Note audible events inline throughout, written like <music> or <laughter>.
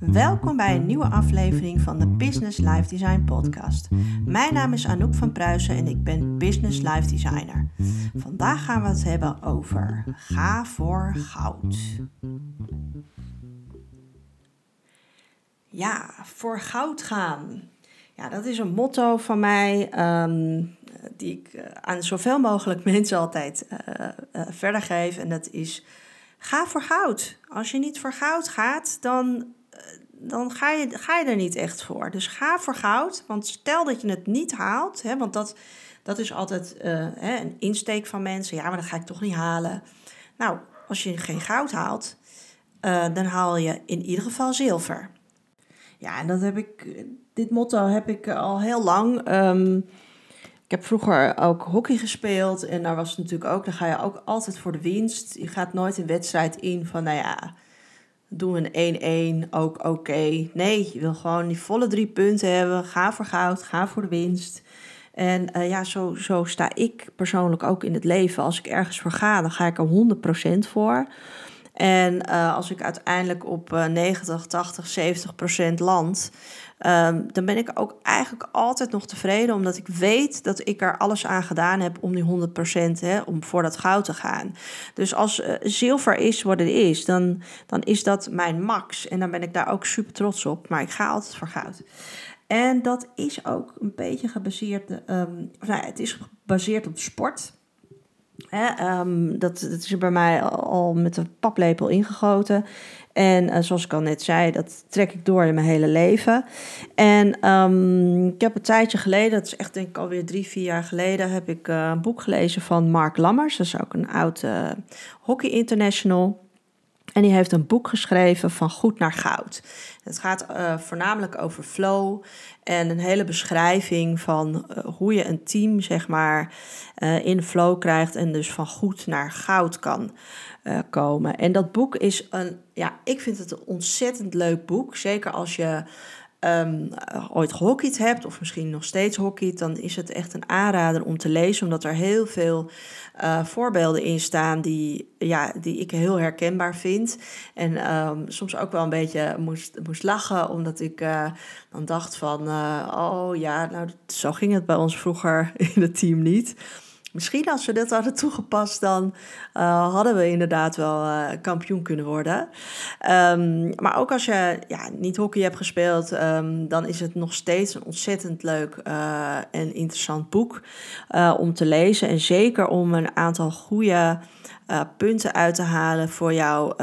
Welkom bij een nieuwe aflevering van de Business Life Design Podcast. Mijn naam is Anouk van Pruisen en ik ben Business Life Designer. Vandaag gaan we het hebben over ga voor goud. Ja, voor goud gaan. Ja, dat is een motto van mij um, die ik uh, aan zoveel mogelijk <laughs> mensen altijd uh, verder geef. En dat is ga voor goud. Als je niet voor goud gaat, dan, dan ga, je, ga je er niet echt voor. Dus ga voor goud. Want stel dat je het niet haalt, hè, want dat, dat is altijd hè, een insteek van mensen. Ja, maar dat ga ik toch niet halen. Nou, als je geen goud haalt, dan haal je in ieder geval zilver. Ja, en dat heb ik, dit motto heb ik al heel lang. Um, heb vroeger ook hockey gespeeld en daar was natuurlijk ook, dan ga je ook altijd voor de winst. Je gaat nooit een wedstrijd in van, nou ja, doen we een 1-1, ook oké. Nee, je wil gewoon die volle drie punten hebben. Ga voor goud, ga voor de winst. En uh, ja, zo, zo sta ik persoonlijk ook in het leven. Als ik ergens voor ga, dan ga ik er 100% voor. En uh, als ik uiteindelijk op uh, 90, 80, 70 procent land, um, dan ben ik ook eigenlijk altijd nog tevreden, omdat ik weet dat ik er alles aan gedaan heb om die 100 procent, om voor dat goud te gaan. Dus als uh, zilver is wat het is, dan, dan is dat mijn max. En dan ben ik daar ook super trots op. Maar ik ga altijd voor goud. En dat is ook een beetje gebaseerd, um, het is gebaseerd op sport. Um, dat, is bij mij al met een paplepel ingegoten. En uh, zoals ik al net zei, dat trek ik door in mijn hele leven. En um, ik heb een tijdje geleden, dat is echt denk ik alweer drie, vier jaar geleden, heb ik uh, een boek gelezen van Mark Lammers. Dat is ook een oud uh, hockey international. En die heeft een boek geschreven van goed naar goud. Het gaat uh, voornamelijk over flow en een hele beschrijving van uh, hoe je een team zeg maar uh, in flow krijgt en dus van goed naar goud kan komen. En dat boek is een, ja, ik vind het een ontzettend leuk boek. Zeker als je um, ooit gehockeyd hebt of misschien nog steeds hockeyt, dan is het echt een aanrader om te lezen, omdat er heel veel uh, voorbeelden in staan die, ja, die ik heel herkenbaar vind. En um, soms ook wel een beetje moest, moest lachen, omdat ik uh, dan dacht van, uh, oh ja, nou zo ging het bij ons vroeger <laughs> in het team niet. Misschien als we dit hadden toegepast, dan uh, hadden we inderdaad wel uh, kampioen kunnen worden. Um, maar ook als je ja, niet hockey hebt gespeeld, um, dan is het nog steeds een ontzettend leuk uh, en interessant boek om te lezen. En zeker om een aantal goede punten uit te halen voor jouw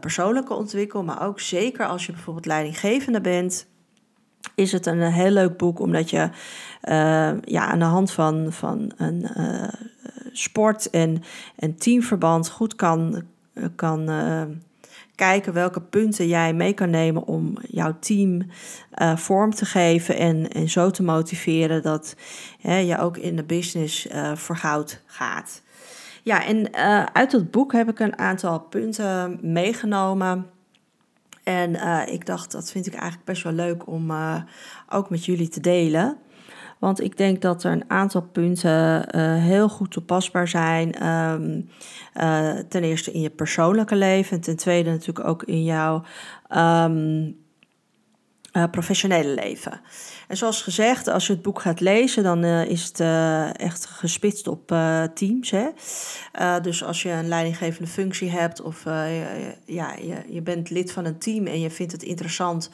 persoonlijke ontwikkeling. Maar ook zeker als je bijvoorbeeld leidinggevende bent is het een heel leuk boek, omdat je uh, ja, aan de hand van, van een uh, sport- en, en teamverband goed kan, kan kijken welke punten jij mee kan nemen om jouw team vorm te geven en, en zo te motiveren dat je ook in de business voor goud gaat. Ja, en uit het boek heb ik een aantal punten meegenomen en uh, ik dacht, dat vind ik eigenlijk best wel leuk om uh, ook met jullie te delen. Want ik denk dat er een aantal punten uh, heel goed toepasbaar zijn. Um, ten eerste in je persoonlijke leven en ten tweede natuurlijk ook in jouw um, uh, professionele leven. En zoals gezegd, als je het boek gaat lezen, dan uh, is het uh, echt gespitst op teams. Hè? dus als je een leidinggevende functie hebt of ja, je, je bent lid van een team en je vindt het interessant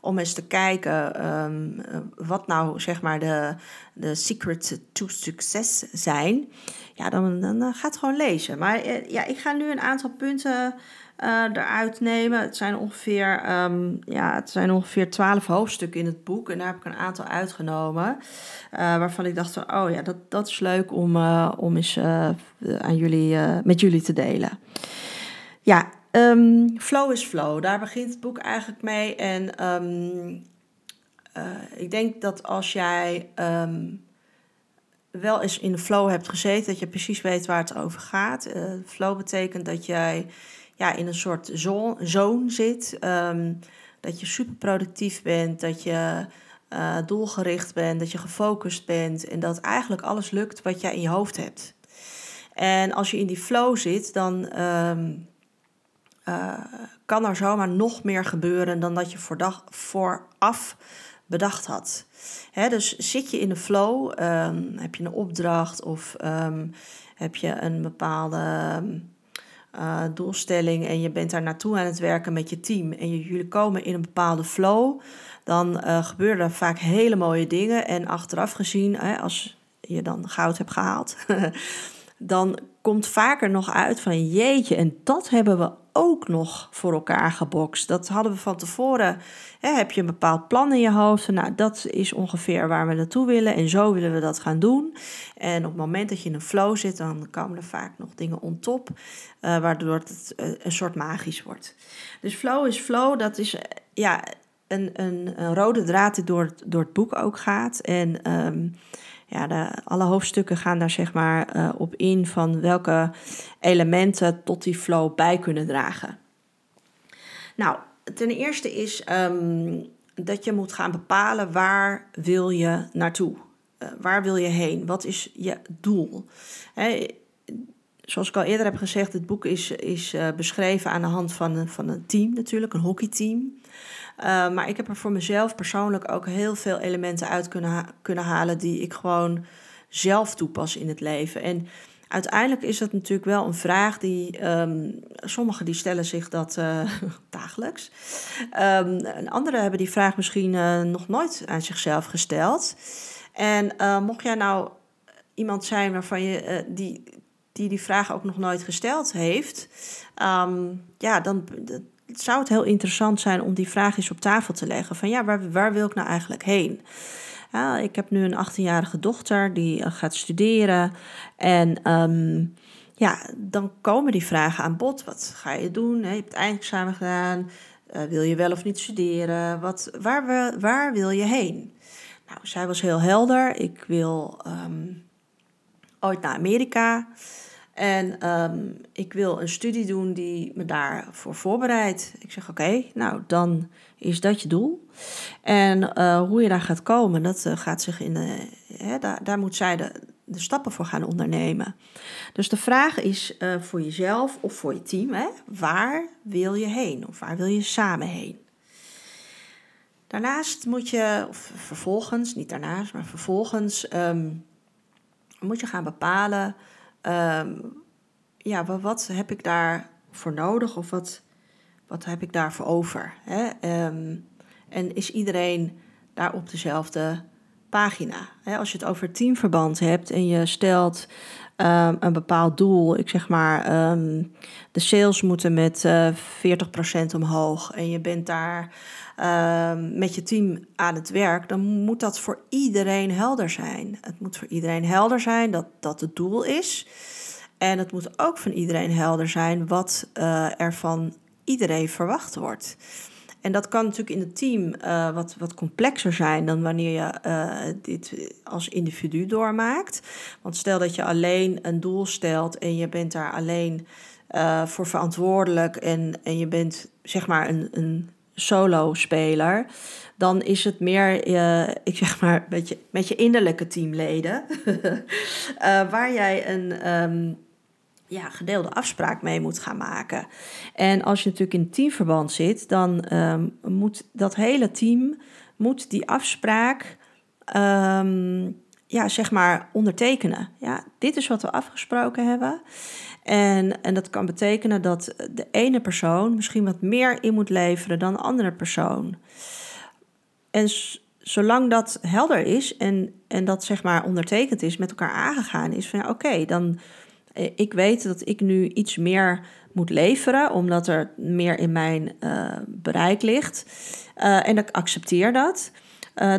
om eens te kijken um, wat nou zeg maar de, de secret to succes zijn, ja, dan, dan gaat gewoon lezen. Maar ja, ik ga nu een aantal punten uh, eruit nemen. Het zijn ongeveer, um, ja, het zijn ongeveer twaalf hoofdstukken in het boek. En daar heb ik een aantal uitgenomen. Uh, waarvan ik dacht, van, oh ja, dat, dat is leuk om, uh, om eens aan jullie, met jullie te delen. Ja, um, flow is flow. Daar begint het boek eigenlijk mee. En um, ik denk dat als jij wel eens in de flow hebt gezeten, dat je precies weet waar het over gaat. flow betekent dat jij ja, in een soort zone zit. Um, dat je super productief bent, dat je uh, doelgericht bent, dat je gefocust bent en dat eigenlijk alles lukt wat jij in je hoofd hebt. En als je in die flow zit, dan, um, kan er zomaar nog meer gebeuren dan dat je vooraf bedacht had. Hè, dus zit je in de flow, ehm, heb je een opdracht of ehm, heb je een bepaalde uh, doelstelling en je bent daar naartoe aan het werken met je team en jullie komen in een bepaalde flow, dan uh, gebeuren er vaak hele mooie dingen. En achteraf gezien, als je dan goud hebt gehaald, <laughs> dan komt vaker nog uit van jeetje, en dat hebben we ook nog voor elkaar gebokst. Dat hadden we van tevoren. Hè, heb je een bepaald plan in je hoofd? Nou, dat is ongeveer waar we naartoe willen en zo willen we dat gaan doen. En op het moment dat je in een flow zit, dan komen er vaak nog dingen on top, uh, waardoor het uh, een soort magisch wordt. Dus flow is flow, dat is ja, een, een, een, rode draad die door het, door het boek ook gaat. En um, ja, alle hoofdstukken gaan daar zeg maar uh, op in van welke elementen tot die flow bij kunnen dragen. Nou, ten eerste is um, dat je moet gaan bepalen waar wil je naartoe. Uh, waar wil je heen? Wat is je doel? Zoals ik al eerder heb gezegd, het boek is, is uh, beschreven aan de hand van van een team natuurlijk, een hockeyteam. Uh, maar ik heb er voor mezelf persoonlijk ook heel veel elementen uit kunnen, kunnen halen die ik gewoon zelf toepas in het leven. En uiteindelijk is dat natuurlijk wel een vraag die um, sommigen die stellen zich dat uh, <laughs> dagelijks. Um, en anderen hebben die vraag misschien uh, nog nooit aan zichzelf gesteld. En mocht jij nou iemand zijn waarvan je die, die die vraag ook nog nooit gesteld heeft, um, ja, dan het zou het heel interessant zijn om die vraag eens op tafel te leggen. Van ja, waar, waar wil ik nou eigenlijk heen? Ja, ik heb nu een 18-jarige dochter die eh, gaat studeren. En um, ja, dan komen die vragen aan bod. Wat ga je doen? Je hebt het eindexamen gedaan. Uh, wil je wel of niet studeren? Wat, waar, waar wil je heen? Nou, zij was heel helder. Ik wil um, ooit naar Amerika. En um, ik wil een studie doen die me daarvoor voorbereidt. Ik zeg: Oké, nou dan is dat je doel. En uh, hoe je daar gaat komen, dat uh, gaat zich in de. Hè, daar, daar moet zij de, de stappen voor gaan ondernemen. Dus de vraag is voor jezelf of voor je team: hè, waar wil je heen? Of waar wil je samen heen? Daarnaast moet je, of vervolgens, niet daarnaast, maar vervolgens, um, moet je gaan bepalen um, ja, wat, wat, heb ik daar voor nodig of wat, wat heb ik daarvoor over? Hè? Um, en is iedereen daar op dezelfde pagina? Hè? Als je het over teamverband hebt en je stelt um, een bepaald doel, ik zeg maar, um, de sales moeten met uh, eh, 40% omhoog en je bent daar um, met je team aan het werk, dan moet dat voor iedereen helder zijn. Het moet voor iedereen helder zijn dat dat het doel is. En het moet ook van iedereen helder zijn wat uh, er van iedereen verwacht wordt. En dat kan natuurlijk in het team uh, wat, wat complexer zijn dan wanneer je uh, dit als individu doormaakt. Want stel dat je alleen een doel stelt en je bent daar alleen uh, voor verantwoordelijk en, en je bent zeg maar een, een solo-speler, dan is het meer, ik zeg maar, met je, met je innerlijke teamleden, <laughs> waar jij een um, ja, gedeelde afspraak mee moet gaan maken. En als je natuurlijk in teamverband zit, dan um, moet dat hele team moet die afspraak um, ja, zeg maar ondertekenen. Ja, dit is wat we afgesproken hebben. En, en dat kan betekenen dat de ene persoon misschien wat meer in moet leveren dan de andere persoon. En zolang dat helder is en, en dat zeg maar ondertekend is, met elkaar aangegaan is, van ja, oké, dan ik weet dat ik nu iets meer moet leveren, omdat er meer in mijn uh, bereik ligt. Uh, en ik accepteer dat.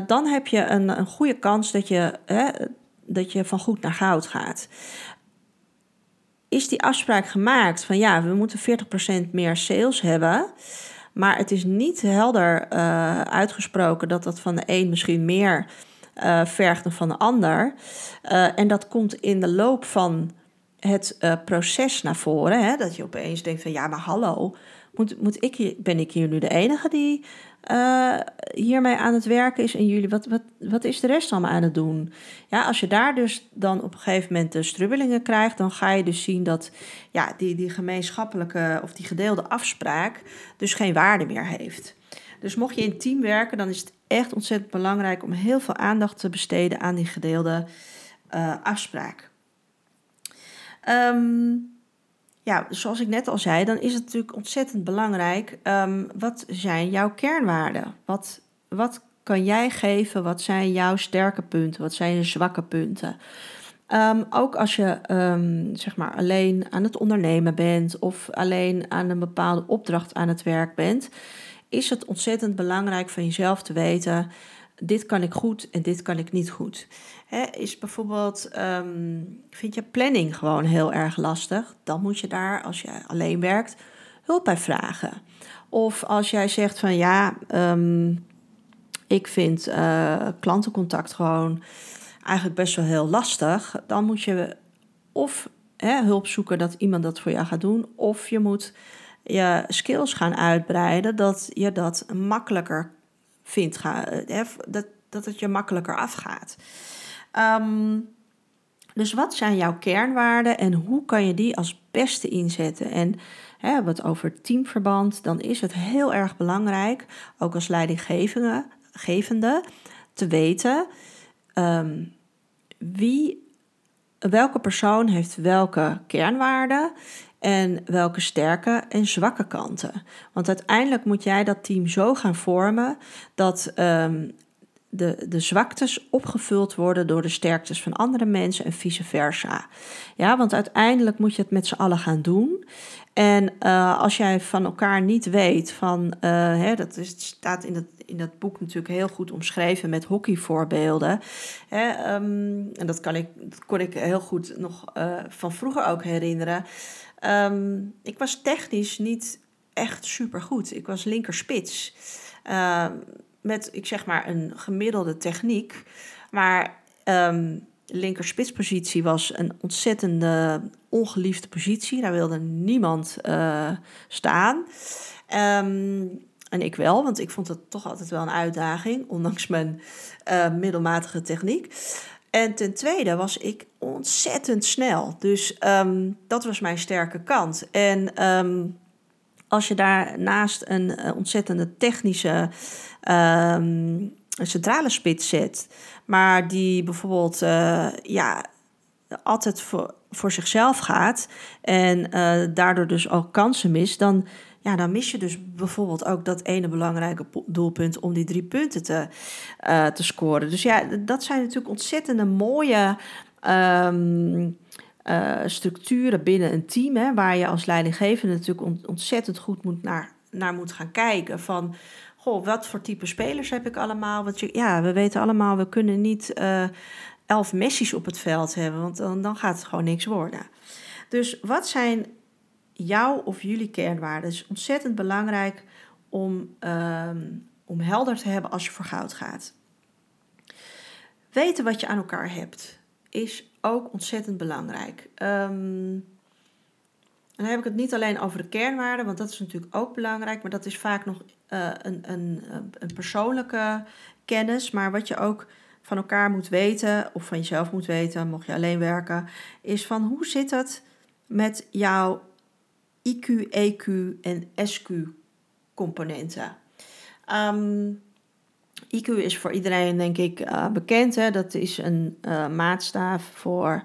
Dan heb je een, een goede kans dat je, dat je van goed naar goud gaat. Is die afspraak gemaakt van ja, we moeten 40% meer sales hebben. Maar het is niet helder uitgesproken dat dat van de een misschien meer vergt dan van de ander. en dat komt in de loop van het uh, proces naar voren. Hè? Dat je opeens denkt van ja, maar hallo, Moet, moet ik hier, ben ik hier nu de enige die uh, hiermee aan het werken is en jullie, wat, wat, wat is de rest allemaal aan het doen? Ja, als je daar dus dan op een gegeven moment de strubbelingen krijgt, dan ga je dus zien dat ja, die, die gemeenschappelijke of die gedeelde afspraak dus geen waarde meer heeft. Dus mocht je in team werken, dan is het echt ontzettend belangrijk om heel veel aandacht te besteden aan die gedeelde uh, afspraak. Um, ja, zoals ik net al zei, dan is het natuurlijk ontzettend belangrijk. Um, wat zijn jouw kernwaarden? Wat, wat kan jij geven? Wat zijn jouw sterke punten? Wat zijn je zwakke punten? Um, ook als je zeg maar alleen aan het ondernemen bent of alleen aan een bepaalde opdracht aan het werk bent, is het ontzettend belangrijk van jezelf te weten: dit kan ik goed en dit kan ik niet goed. Is bijvoorbeeld, ehm, vind je planning gewoon heel erg lastig? Dan moet je daar, als je alleen werkt, hulp bij vragen. Of als jij zegt van ja, ehm, ik vind uh, klantencontact gewoon eigenlijk best wel heel lastig, dan moet je of hulp zoeken dat iemand dat voor jou gaat doen, of je moet je skills gaan uitbreiden dat je dat makkelijker vindt, ga, eh, dat, dat het je makkelijker afgaat. Ehm, dus wat zijn jouw kernwaarden en hoe kan je die als beste inzetten? En hè, wat over teamverband, dan is het heel erg belangrijk, ook als leidinggevende, te weten um, wie, welke persoon heeft welke kernwaarden en welke sterke en zwakke kanten. Want uiteindelijk moet jij dat team zo gaan vormen dat um, de, de zwaktes opgevuld worden door de sterktes van andere mensen en vice versa. Ja, want uiteindelijk moet je het met z'n allen gaan doen. En uh, als jij van elkaar niet weet van, uh, hè, dat is, staat in dat, in dat boek natuurlijk heel goed omschreven met hockeyvoorbeelden. Hè, um, en dat, kan ik, kon ik heel goed nog uh, van vroeger ook herinneren. Um, ik was technisch niet echt super goed. Ik was linkerspits. Uh, met, ik zeg maar, een gemiddelde techniek. Maar um, linkerspitspositie was een ontzettende ongeliefde positie. Daar wilde niemand uh, staan. Um, en ik wel, want ik vond het toch altijd wel een uitdaging, ondanks mijn uh, middelmatige techniek. En ten tweede was ik ontzettend snel. Dus um, dat was mijn sterke kant. En als je daarnaast een uh, ontzettende technische um, centrale spits zet, maar die bijvoorbeeld uh, ja, altijd voor, voor zichzelf gaat en uh, daardoor dus ook kansen mist, dan ja, dan mis je dus bijvoorbeeld ook dat ene belangrijke doelpunt om die drie punten te, te scoren. Dus ja, dat zijn natuurlijk ontzettende mooie um, uh, structuren binnen een team, hè, waar je als leidinggevende natuurlijk ontzettend goed moet naar, naar moet gaan kijken. Van, goh, wat voor type spelers heb ik allemaal? Want je, ja, we weten allemaal, we kunnen niet uh, elf Messi's op het veld hebben, want dan, dan gaat het gewoon niks worden. Dus wat zijn jouw of jullie kernwaarden. Het is ontzettend belangrijk om, um, om helder te hebben als je voor goud gaat. Weten wat je aan elkaar hebt is ook ontzettend belangrijk. Um, dan heb ik het niet alleen over de kernwaarden, want dat is natuurlijk ook belangrijk, maar dat is vaak nog uh, een, een, een persoonlijke kennis. Maar wat je ook van elkaar moet weten, of van jezelf moet weten, mocht je alleen werken, is van hoe zit het met jouw IQ, EQ en SQ componenten. Ehm, IQ is voor iedereen denk ik uh, bekend. Hè? Dat is een uh, maatstaaf voor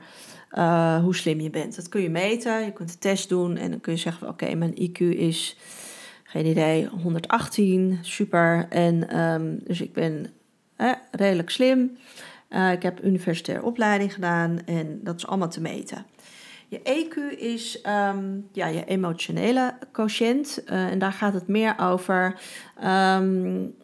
uh, hoe slim je bent. Dat kun je meten. Je kunt een test doen en dan kun je zeggen: oké, mijn IQ is geen idee 118, super. En um, dus ik ben redelijk slim. ik heb universitaire opleiding gedaan en dat is allemaal te meten. Je EQ is um, ja, je emotionele quotient. En daar gaat het meer over. Um,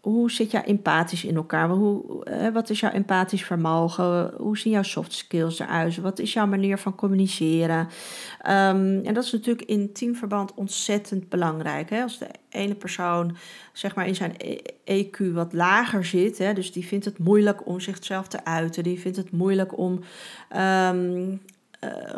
hoe zit jij empathisch in elkaar? Hoe, uh, wat is jouw empathisch vermogen? Hoe zien jouw soft skills eruit? Wat is jouw manier van communiceren? Um, en dat is natuurlijk in teamverband ontzettend belangrijk. Hè? Als de ene persoon zeg maar in zijn EQ wat lager zit, hè, dus die vindt het moeilijk om zichzelf te uiten, die vindt het moeilijk om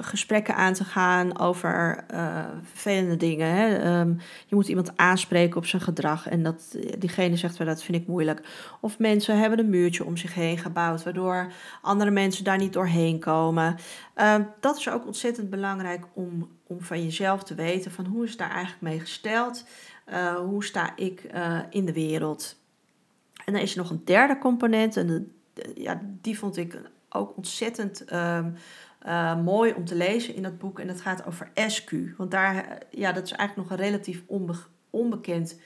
gesprekken aan te gaan over uh, vervelende dingen. Hè. Ehm, je moet iemand aanspreken op zijn gedrag en dat diegene zegt wel dat vind ik moeilijk. Of mensen hebben een muurtje om zich heen gebouwd, waardoor andere mensen daar niet doorheen komen. Ehm, dat is ook ontzettend belangrijk om, om van jezelf te weten van hoe is daar eigenlijk mee gesteld? Uh, hoe sta ik in de wereld? En dan is er nog een derde component en ja, die vond ik ook ontzettend ehm, uh, mooi om te lezen in dat boek. En dat gaat over SQ. Want daar, ja, dat is eigenlijk nog een relatief onbekend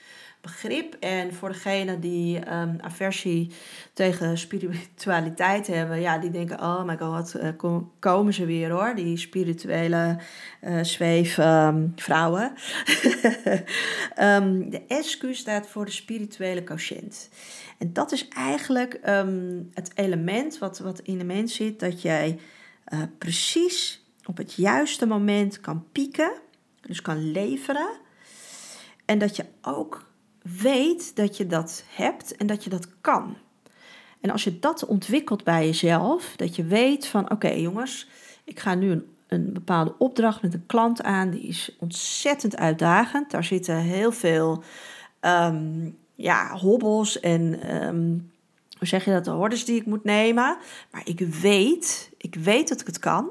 begrip. En voor degenen die um, aversie tegen spiritualiteit hebben, ja, die denken: oh my god, uh, komen ze weer hoor, die spirituele uh, zweefvrouwen. um, <laughs> de SQ staat voor de spirituele quotient. En dat is eigenlijk het element wat, wat in de mens zit, dat jij uh, precies op het juiste moment kan pieken, dus kan leveren. En dat je ook weet dat je dat hebt en dat je dat kan. En als je dat ontwikkelt bij jezelf, dat je weet van oké jongens, ik ga nu een, een bepaalde opdracht met een klant aan, die is ontzettend uitdagend. Daar zitten heel veel um, ja, hobbels en um, hoe zeg je dat, de hordes die ik moet nemen. Maar ik weet, ik weet dat ik het kan.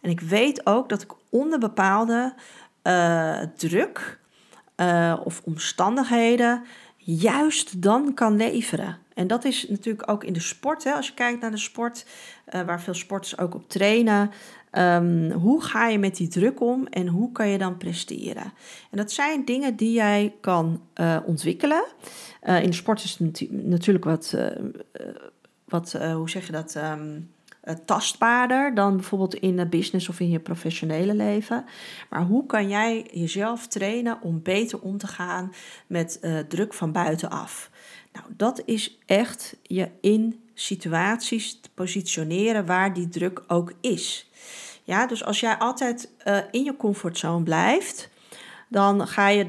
En ik weet ook dat ik onder bepaalde uh, druk uh, of omstandigheden juist dan kan leveren. En dat is natuurlijk ook in de sport. Hè? Als je kijkt naar de sport, uh, waar veel sporters ook op trainen. Um, hoe ga je met die druk om en hoe kan je dan presteren? En dat zijn dingen die jij kan uh, ontwikkelen. Uh, in de sport is het natuurlijk wat, wat hoe zeg je dat, um, tastbaarder dan bijvoorbeeld in de business of in je professionele leven. Maar hoe kan jij jezelf trainen om beter om te gaan met druk van buitenaf? Nou, dat is echt je in situaties te positioneren waar die druk ook is. Ja, dus als jij altijd uh, in je comfortzone blijft, dan ga je,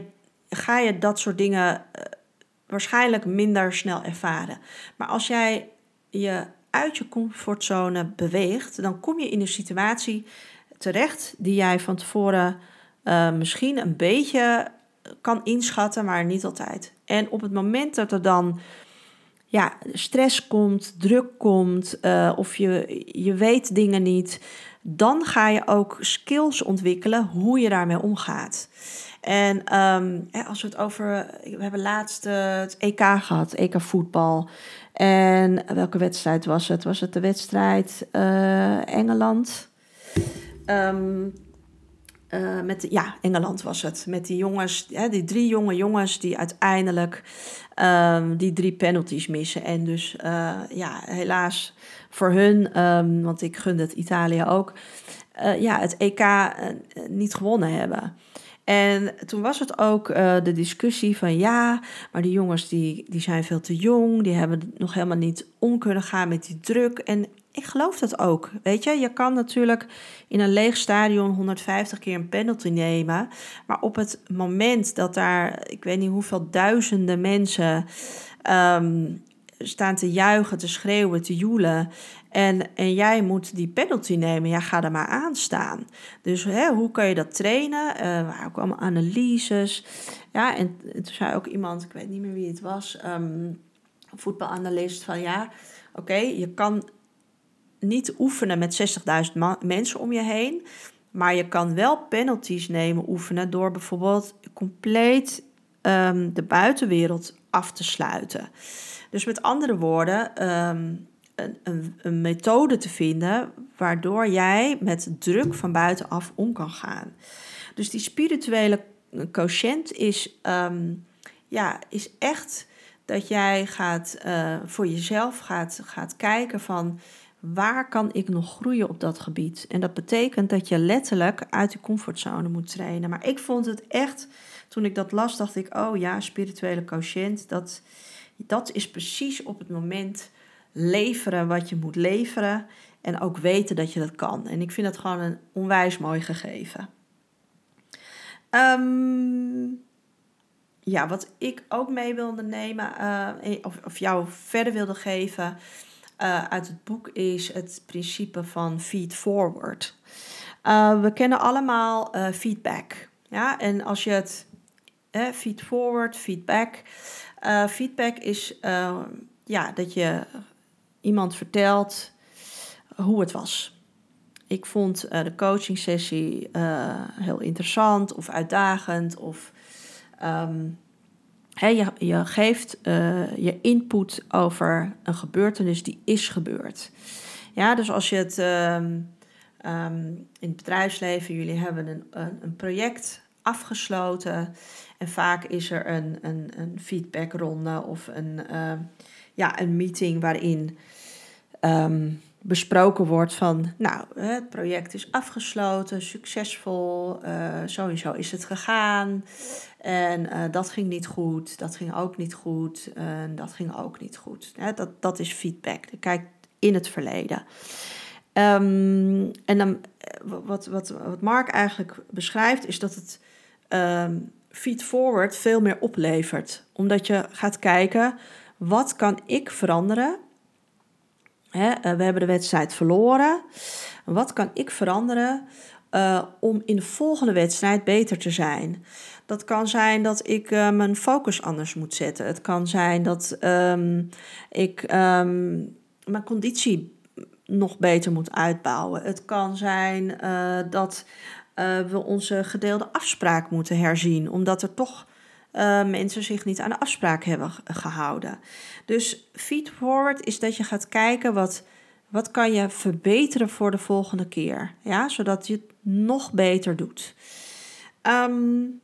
ga je dat soort dingen uh, waarschijnlijk minder snel ervaren. Maar als jij je uit je comfortzone beweegt, dan kom je in een situatie terecht die jij van tevoren uh, misschien een beetje kan inschatten, maar niet altijd. En op het moment dat er dan ja, stress komt, druk komt, of je, je weet dingen niet, dan ga je ook skills ontwikkelen hoe je daarmee omgaat. En um, als we het over. We hebben laatst uh, het EK gehad, EK voetbal. En welke wedstrijd was het? Was het de wedstrijd uh, Engeland? Um, uh, met, ja, Engeland was het. Met die jongens, hè, die drie jonge jongens die uiteindelijk um, die drie penalties missen. En dus ja, helaas voor hun, um, want ik gunde het Italië ook, uh, ja, het EK niet gewonnen hebben. En toen was het ook uh, de discussie van ja, maar die jongens die, die zijn veel te jong, die hebben nog helemaal niet om kunnen gaan met die druk. En ik geloof dat ook. Weet je, je kan natuurlijk in een leeg stadion 150 keer een penalty nemen. Maar op het moment dat daar, ik weet niet hoeveel duizenden mensen um, staan te juichen, te schreeuwen, te joelen. En, en jij moet die penalty nemen, ja, ga er maar aan staan. Dus hè, hoe kan je dat trainen? Uh, ook allemaal analyses. Ja, en, en, toen zei ook iemand, ik weet niet meer wie het was, um, voetbalanalist, van ja, oké, je kan niet oefenen met 60.000 mensen om je heen. Maar je kan wel penalties nemen, oefenen door bijvoorbeeld compleet um, de buitenwereld af te sluiten. Dus met andere woorden, um, een, een, een, methode te vinden waardoor jij met druk van buitenaf om kan gaan. Dus die spirituele quotient is, um, ja, is echt dat jij gaat uh, voor jezelf gaat, gaat kijken van waar kan ik nog groeien op dat gebied? En dat betekent dat je letterlijk uit je comfortzone moet trainen. Maar ik vond het echt, toen ik dat las, dacht ik, oh ja, spirituele quotient, dat, dat is precies op het moment leveren wat je moet leveren. En ook weten dat je dat kan. En ik vind dat gewoon een onwijs mooi gegeven. Um, ja, wat ik ook mee wilde nemen, uh, of, of jou verder wilde geven, uh, uit het boek is het principe van feed forward. we kennen allemaal feedback. Ja, en als je het feed forward, feedback. Feedback is ja, dat je iemand vertelt hoe het was. Ik vond uh, de coaching sessie heel interessant of uitdagend. Of um, je, je, geeft je input over een gebeurtenis die is gebeurd. Ja, dus als je het um, um, in het bedrijfsleven, jullie hebben een, een, project afgesloten. En vaak is er een, een, een feedbackronde of een, ja, een meeting waarin um, besproken wordt van, nou, het project is afgesloten, succesvol, uh, sowieso is het gegaan. En uh, dat ging niet goed, dat ging ook niet goed, en dat ging ook niet goed. Dat, dat is feedback. Kijk in het verleden. Um, en dan, eh, wat, wat, wat Mark eigenlijk beschrijft, is dat het feed forward veel meer oplevert. Omdat je gaat kijken, wat kan ik veranderen eh, we hebben de wedstrijd verloren. Wat kan ik veranderen uh, om in de volgende wedstrijd beter te zijn? Dat kan zijn dat ik uh, mijn focus anders moet zetten. Het kan zijn dat um, ik um, mijn conditie nog beter moet uitbouwen. Het kan zijn dat we onze gedeelde afspraak moeten herzien, omdat er toch uh, mensen zich niet aan de afspraak hebben gehouden. Dus feed forward is dat je gaat kijken wat, wat kan je verbeteren voor de volgende keer. Ja, zodat je het nog beter doet. Um,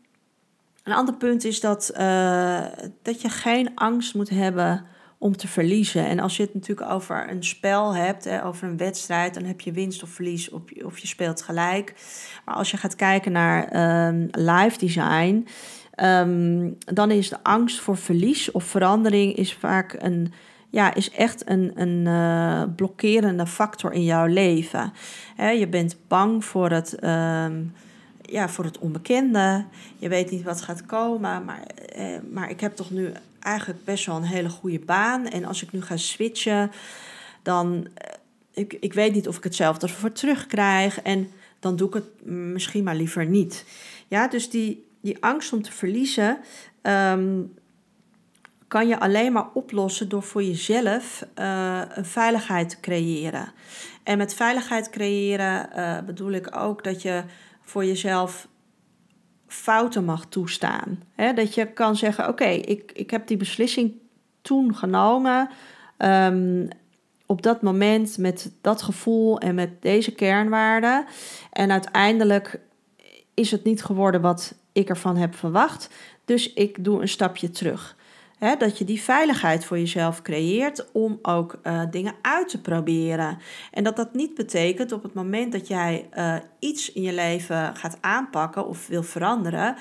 een ander punt is dat, uh, dat je geen angst moet hebben om te verliezen. En als je het natuurlijk over een spel hebt, hè, over een wedstrijd, dan heb je winst of verlies of, of je speelt gelijk. Maar als je gaat kijken naar um, live design, Um, dan is de angst voor verlies of verandering is vaak een, ja, is echt een, een uh, blokkerende factor in jouw leven. He, je bent bang voor het, um, ja, voor het onbekende. Je weet niet wat gaat komen, maar, eh, maar ik heb toch nu eigenlijk best wel een hele goede baan. En als ik nu ga switchen, dan uh, ik, ik weet niet of ik hetzelfde ervoor terugkrijg. En dan doe ik het misschien maar liever niet. Ja, dus die, die angst om te verliezen um, kan je alleen maar oplossen door voor jezelf uh, een veiligheid te creëren. En met veiligheid creëren uh, bedoel ik ook dat je voor jezelf fouten mag toestaan. Dat je kan zeggen: Oké, ik, ik heb die beslissing toen genomen. Um, op dat moment met dat gevoel en met deze kernwaarden. En uiteindelijk is het niet geworden wat ik ervan heb verwacht. Dus ik doe een stapje terug. Dat je die veiligheid voor jezelf creëert om ook uh, dingen uit te proberen. En dat dat niet betekent op het moment dat jij uh, iets in je leven gaat aanpakken of wil veranderen.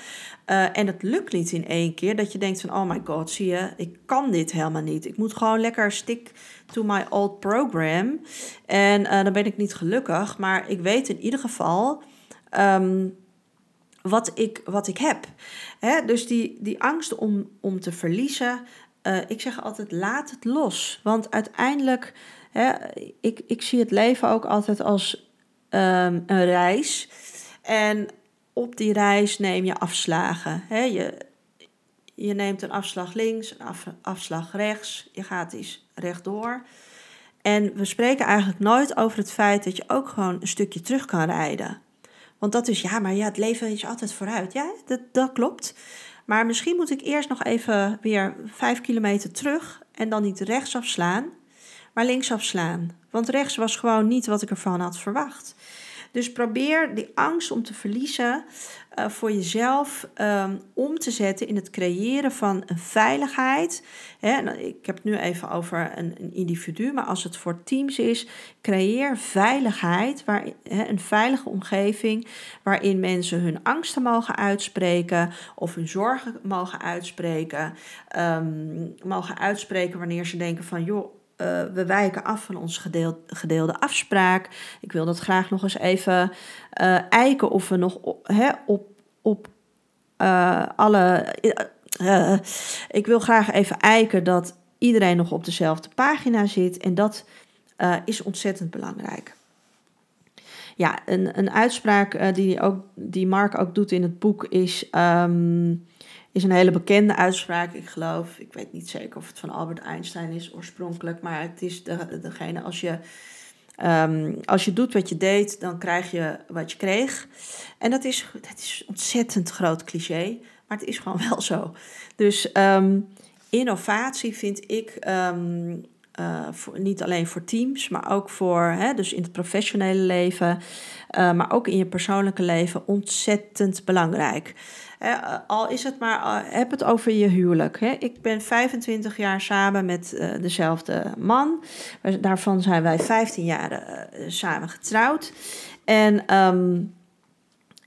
Uh, en het lukt niet in één keer. Dat je denkt van oh my god, zie je, ik kan dit helemaal niet. Ik moet gewoon lekker stick to my old program. En dan ben ik niet gelukkig. Maar ik weet in ieder geval. Um, wat ik, wat ik heb. Hè? Dus die, die angst om, om te verliezen, uh, ik zeg altijd laat het los. Want uiteindelijk, hè, ik, ik zie het leven ook altijd als um, een reis. En op die reis neem je afslagen. Hè? Je, je neemt een afslag links, een af, afslag rechts. Je gaat eens rechtdoor. En we spreken eigenlijk nooit over het feit dat je ook gewoon een stukje terug kan rijden. Want dat is, ja, maar ja, het leven is altijd vooruit. Ja, dat, dat klopt. Maar misschien moet ik eerst nog even weer vijf kilometer terug en dan niet rechtsaf slaan, maar linksaf slaan. Want rechts was gewoon niet wat ik ervan had verwacht. Dus probeer die angst om te verliezen uh, voor jezelf um, om te zetten in het creëren van een veiligheid. Ik heb het nu even over een, individu, maar als het voor teams is, creëer veiligheid, waar, een veilige omgeving waarin mensen hun angsten mogen uitspreken of hun zorgen mogen uitspreken. Um, mogen uitspreken wanneer ze denken van joh uh, we wijken af van gedeeld, gedeelde afspraak. Ik wil dat graag nog eens even uh, eiken of we nog op, hè, op, op uh, alle. ik wil graag even eiken dat iedereen nog op dezelfde pagina zit. En dat is ontzettend belangrijk. Ja, een, een uitspraak die, ook, die Mark ook doet in het boek is, um, is een hele bekende uitspraak. Ik geloof, ik weet niet zeker of het van Albert Einstein is oorspronkelijk, maar het is de, degene als je. Um, als je doet wat je deed, dan krijg je wat je kreeg. En dat is, dat is ontzettend groot cliché, maar het is gewoon <laughs> wel zo. Dus um, innovatie vind ik um, uh, voor, niet alleen voor teams, maar ook voor, hè, dus in het professionele leven, uh, maar ook in je persoonlijke leven ontzettend belangrijk. Al is het maar, heb het over je huwelijk. Hè. Ik ben 25 jaar samen met dezelfde man. Daarvan zijn wij 15 jaar samen getrouwd. En um,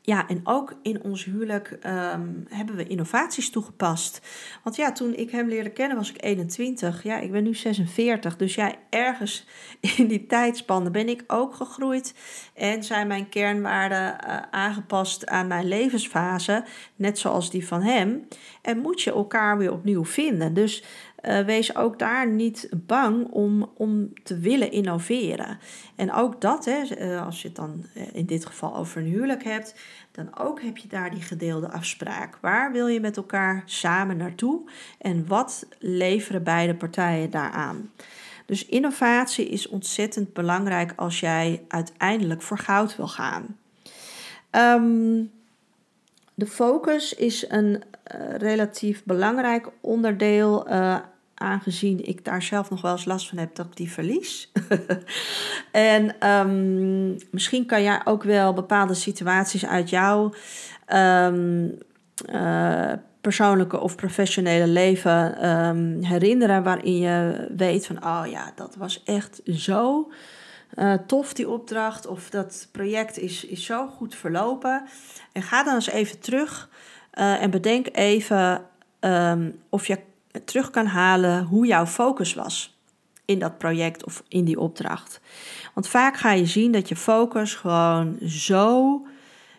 ja, en ook in ons huwelijk um, hebben we innovaties toegepast. Want ja, toen ik hem leerde kennen was ik 21. Ja, ik ben nu 46. Dus ja, ergens <laughs> in die tijdspannen ben ik ook gegroeid. En zijn mijn kernwaarden uh, aangepast aan mijn levensfase. Net zoals die van hem. En moet je elkaar weer opnieuw vinden. Dus uh, wees ook daar niet bang om, om te willen innoveren. En ook dat, hè, uh, als je het dan in dit geval over een huwelijk hebt, dan ook heb je daar die gedeelde afspraak. Waar wil je met elkaar samen naartoe en wat leveren beide partijen daaraan? Dus innovatie is ontzettend belangrijk als jij uiteindelijk voor goud wil gaan. Um, de focus is een relatief belangrijk onderdeel aangezien ik daar zelf nog wel eens last van heb dat ik die verlies. <laughs> en um, misschien kan jij ook wel bepaalde situaties uit jouw um, uh, persoonlijke of professionele leven um, herinneren waarin je weet van, oh ja, dat was echt zo uh, tof die opdracht of dat project is, is zo goed verlopen. En ga dan eens even terug uh, en bedenk even um, of je terug kan halen hoe jouw focus was in dat project of in die opdracht. Want vaak ga je zien dat je focus gewoon zo,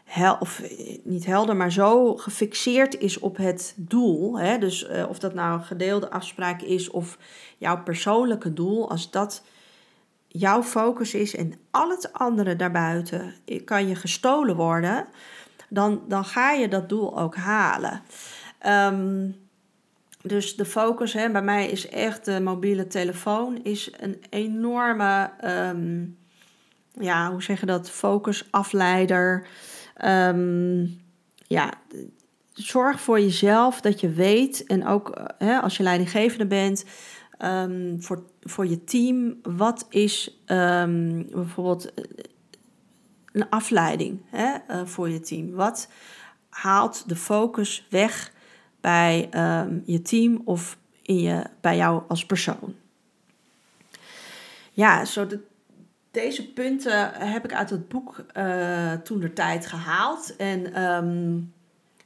hel of niet helder, maar zo gefixeerd is op het doel. Hè? Dus uh, of dat nou een gedeelde afspraak is of jouw persoonlijke doel, als dat jouw focus is en al het andere daarbuiten kan je gestolen worden, dan, dan ga je dat doel ook halen. Um, dus de focus hè, bij mij is echt de mobiele telefoon is een enorme, um, ja, hoe zeg je dat, focusafleider. Um, ja, zorg voor jezelf dat je weet en ook eh, hè, als je leidinggevende bent, um, voor, voor je team, wat is bijvoorbeeld eh, een afleiding hè, uh, voor je team? Wat haalt de focus weg bij um, je team of in je, bij jou als persoon. Ja, zo de, deze punten heb ik uit het boek uh, toen de tijd gehaald en, um,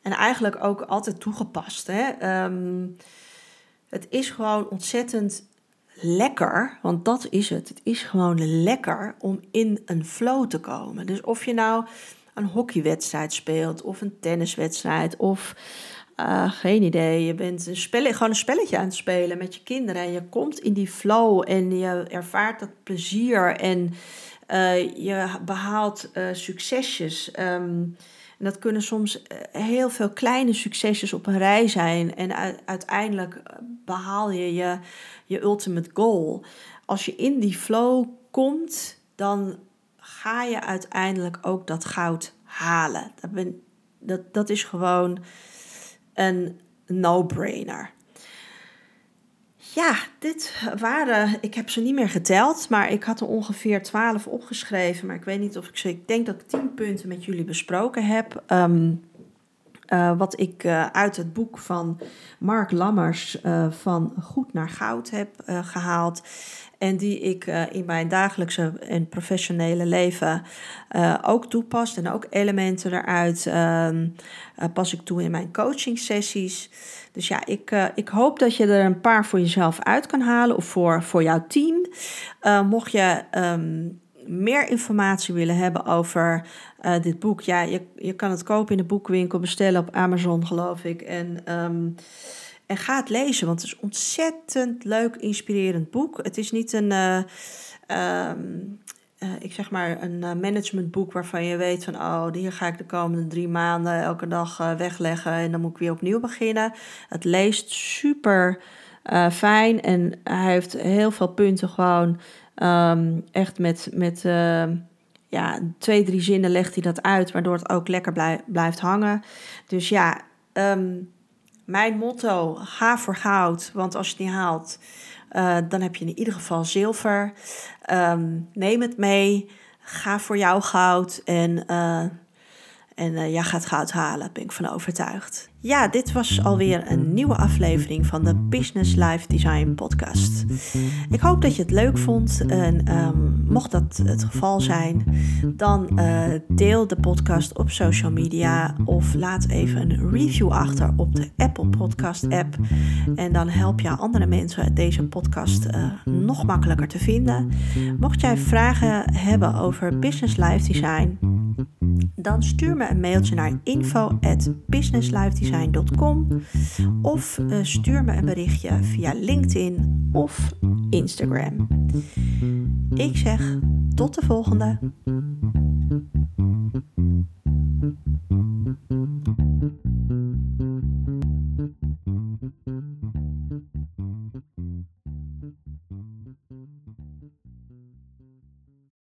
en eigenlijk ook altijd toegepast. Hè. Um, het is gewoon ontzettend lekker, want dat is het. Het is gewoon lekker om in een flow te komen. Dus of je nou een hockeywedstrijd speelt, of een tenniswedstrijd, of uh, geen idee. Je bent een spelletje, gewoon een spelletje aan het spelen met je kinderen. En je komt in die flow en je ervaart dat plezier. En uh, je behaalt uh, succesjes. En dat kunnen soms heel veel kleine succesjes op een rij zijn. En uiteindelijk behaal je, je je ultimate goal. Als je in die flow komt, dan ga je uiteindelijk ook dat goud halen. Dat, ben, dat, dat is gewoon een no-brainer. Ja, dit waren, ik heb ze niet meer geteld, maar ik had er ongeveer 12 opgeschreven. Maar ik weet niet of ik ze, ik denk dat ik 10 punten met jullie besproken heb. Um, uh, wat ik uh, uit het boek van Mark Lammers uh, van Goed naar Goud heb gehaald. En die ik in mijn dagelijkse en professionele leven ook toepas. En ook elementen eruit ehm, pas ik toe in mijn coaching sessies. Dus ja, ik, ik hoop dat je er een paar voor jezelf uit kan halen of voor, voor jouw team. mocht je um, meer informatie willen hebben over dit boek, ja, je, je kan het kopen in de boekwinkel, bestellen op Amazon, geloof ik. En, um, en ga het lezen, want het is een ontzettend leuk, inspirerend boek. Het is niet een. Uh, um, ik zeg maar een managementboek waarvan je weet van oh, hier ga ik de komende drie maanden elke dag wegleggen en dan moet ik weer opnieuw beginnen. Het leest super fijn en hij heeft heel veel punten gewoon ehm, echt met, met ja, twee, drie zinnen legt hij dat uit, waardoor het ook lekker blijft hangen. Dus ja, ehm, mijn motto, ga voor goud, want als je het niet haalt, uh, dan heb je in ieder geval zilver. Um, neem het mee, ga voor jouw goud en, uh, en uh, jij gaat goud halen, ben ik van overtuigd. Ja, dit was alweer een nieuwe aflevering van de Business Life Design podcast. Ik hoop dat je het leuk vond en um, mocht dat het geval zijn, dan uh, deel de podcast op social media of laat even een review achter op de Apple Podcast app. En dan help je andere mensen deze podcast uh, nog makkelijker te vinden. Mocht jij vragen hebben over Business Life Design, dan stuur me een mailtje naar info@businesslifedesign.com of uh, stuur me een berichtje via LinkedIn of Instagram. Ik zeg tot de volgende.